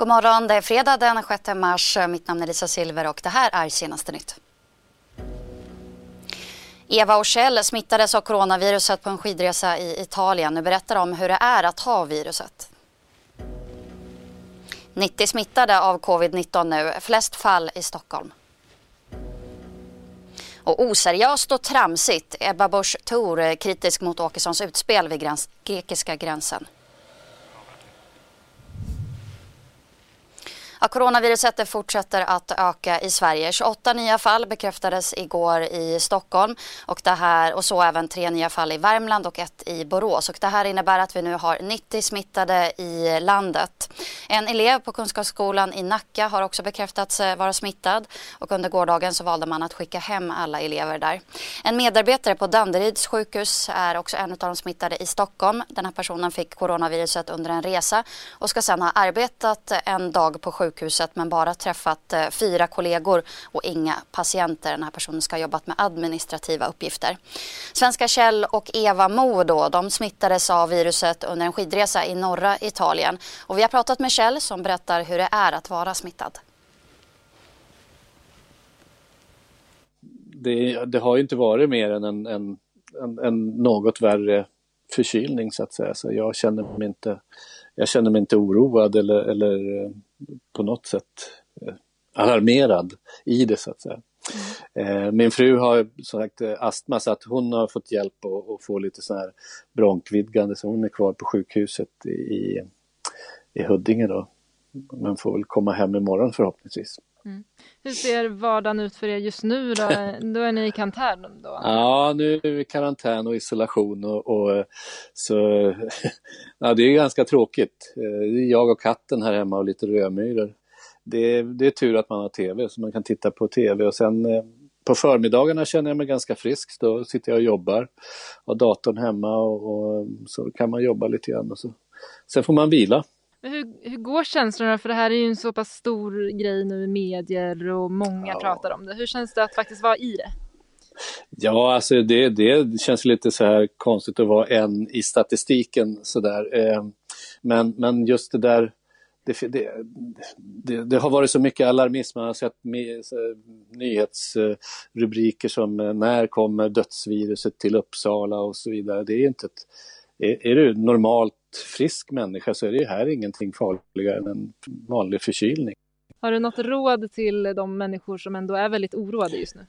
God morgon, det är fredag den 6 mars. Mitt namn är Lisa Silver och det här är senaste nytt. Eva och Kjell smittades av coronaviruset på en skidresa i Italien. Nu berättar de hur det är att ha viruset. 90 smittade av covid-19 nu, flest fall i Stockholm. Och oseriöst och tramsigt, Ebba Busch Thor kritisk mot Åkessons utspel vid gräns grekiska gränsen. Ja, coronaviruset fortsätter att öka i Sverige. 28 nya fall bekräftades igår i Stockholm och, det här, och så även tre nya fall i Värmland och ett i Borås. Och det här innebär att vi nu har 90 smittade i landet. En elev på Kunskapsskolan i Nacka har också bekräftats eh, vara smittad och under gårdagen så valde man att skicka hem alla elever där. En medarbetare på Danderyds sjukhus är också en av de smittade i Stockholm. Den här personen fick coronaviruset under en resa och ska sedan ha arbetat en dag på sjukhuset sjukhuset men bara träffat eh, fyra kollegor och inga patienter. Den här personen ska ha jobbat med administrativa uppgifter. Svenska Kjell och Eva Mo då, de smittades av viruset under en skidresa i norra Italien. Och vi har pratat med Kjell som berättar hur det är att vara smittad. Det, det har ju inte varit mer än en, en, en, en något värre förkylning så att säga. Så jag känner mig inte, jag känner mig inte oroad eller, eller eh, på något sätt eh, alarmerad i det så att säga. Mm. Min fru har som sagt astma så att hon har fått hjälp att få lite sån här bronkvidgande så hon är kvar på sjukhuset i, i Huddinge då. Men får väl komma hem imorgon förhoppningsvis. Mm. Hur ser vardagen ut för er just nu då? då är ni i karantän då? Ja, nu är vi i karantän och isolation och, och eh, så ja, det är ganska tråkigt. Eh, det är jag och katten här hemma och lite rödmyror. Det, det är tur att man har tv så man kan titta på tv och sen eh, på förmiddagarna känner jag mig ganska frisk. Då sitter jag och jobbar, har datorn hemma och, och så kan man jobba lite grann. Och så. Sen får man vila men hur, hur går känslorna? För det här är ju en så pass stor grej nu i medier och många ja. pratar om det. Hur känns det att faktiskt vara i det? Ja, alltså det, det känns lite så här konstigt att vara en i statistiken sådär. Eh, men, men just det där, det, det, det, det, har varit så mycket alarmism, man har sett med, nyhetsrubriker som eh, när kommer dödsviruset till Uppsala och så vidare. Det är inte ett, är, är du normalt frisk människa så är det här ingenting farligare än en vanlig förkylning. Har du något råd till de människor som ändå är väldigt oroade just nu?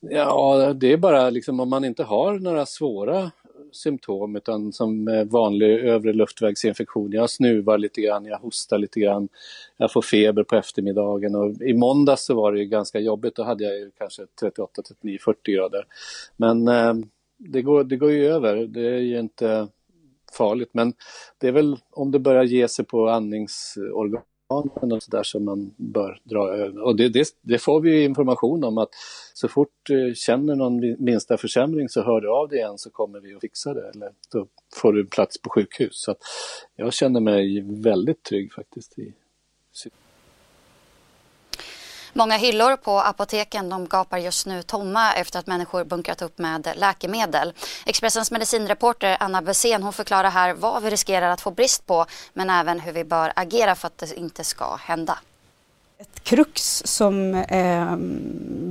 Ja, det är bara liksom om man inte har några svåra symptom utan som vanlig övre luftvägsinfektion. Jag snuvar lite grann, jag hostar lite grann, jag får feber på eftermiddagen och i måndags så var det ju ganska jobbigt, då hade jag ju kanske 38, 39, 40 grader. Men eh, det, går, det går ju över, det är ju inte farligt. Men det är väl om det börjar ge sig på andningsorganen och sådär som man bör dra över. Och det, det, det, får vi information om att så fort du känner någon minsta försämring så hör du av dig igen så kommer vi att fixa det. Eller då får du plats på sjukhus. Så jag känner mig väldigt trygg faktiskt. i Många hyllor på apoteken de gapar just nu tomma efter att människor bunkrat upp med läkemedel. Expressens medicinreporter Anna Bessén hon förklarar här vad vi riskerar att få brist på men även hur vi bör agera för att det inte ska hända. Ett krux som eh,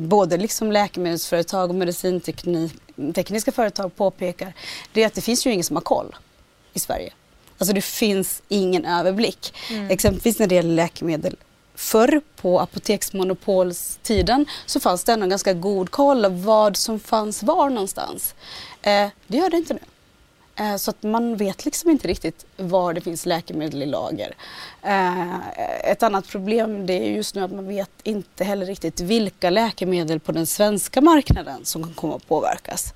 både liksom läkemedelsföretag och medicintekniska företag påpekar det är att det finns ju ingen som har koll i Sverige. Alltså det finns ingen överblick. Mm. Exempelvis när det gäller läkemedel förr på apoteksmonopolstiden så fanns det ändå ganska god koll vad som fanns var någonstans. Eh, det gör det inte nu. Eh, så att man vet liksom inte riktigt var det finns läkemedel i lager. Eh, ett annat problem det är just nu att man vet inte heller riktigt vilka läkemedel på den svenska marknaden som kan komma att påverkas.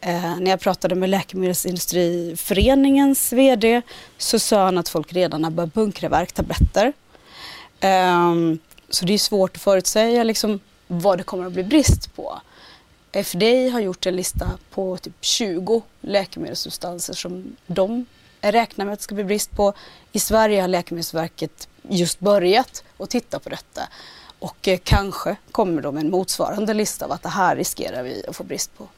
Eh, när jag pratade med Läkemedelsindustriföreningens VD så sa han att folk redan har börjat bunkra värktabletter. Um, så det är svårt att förutsäga liksom, vad det kommer att bli brist på. FDA har gjort en lista på typ 20 läkemedelssubstanser som de räknar med att det ska bli brist på. I Sverige har Läkemedelsverket just börjat att titta på detta och eh, kanske kommer de med en motsvarande lista av att det här riskerar vi att få brist på.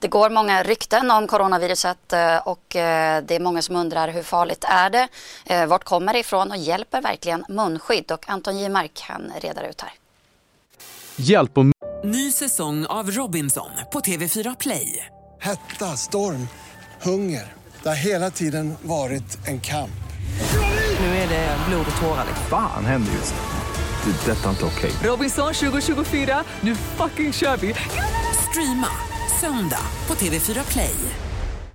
Det går många rykten om coronaviruset eh, och eh, det är många som undrar hur farligt är det? Eh, vart kommer det ifrån och hjälper verkligen munskydd? Och Anton Gimark kan reda ut här. Hjälp och Ny säsong av Robinson på TV4 Play. Hetta, storm, hunger. Det har hela tiden varit en kamp. Nu är det blod och tårar. fan händer just nu. Det. är Detta är inte okej. Robinson 2024, nu fucking kör vi! Streama söndag på TV4 Play.